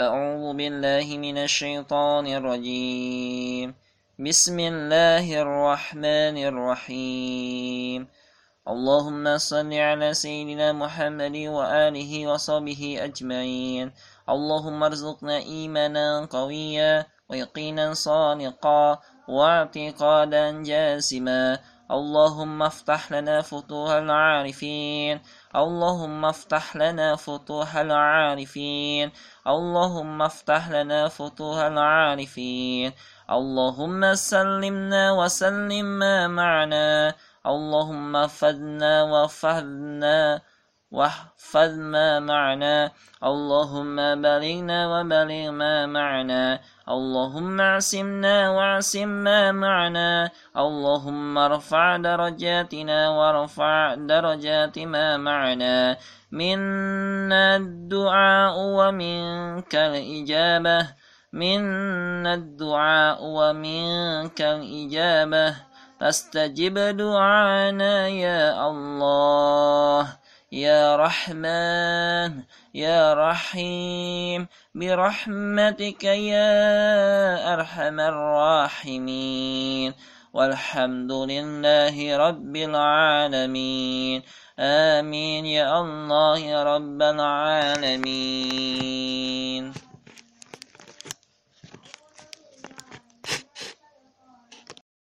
أعوذ بالله من الشيطان الرجيم. بسم الله الرحمن الرحيم. اللهم صل على سيدنا محمد وآله وصحبه أجمعين. اللهم ارزقنا إيمانا قويا ويقينا صادقا واعتقادا جاسما. اللهم افتح لنا فتوح العارفين. اللهم افتح لنا فتوح العارفين. اللهم افتح لنا فتوح العارفين. اللهم سلمنا وسلم ما معنا. اللهم فدنا وفدنا واحفظ ما معنا. اللهم بلغنا وبلغ ما معنا. اللهم اعصمنا واعصم ما معنا. اللهم ارفع درجاتنا وارفع درجات ما معنا. منا الدعاء ومنك الإجابة. منا الدعاء ومنك الإجابة. فاستجب دعانا يا الله. يا رحمن يا رحيم برحمتك يا أرحم الراحمين. والحمد لله رب العالمين. آمين يا الله رب العالمين.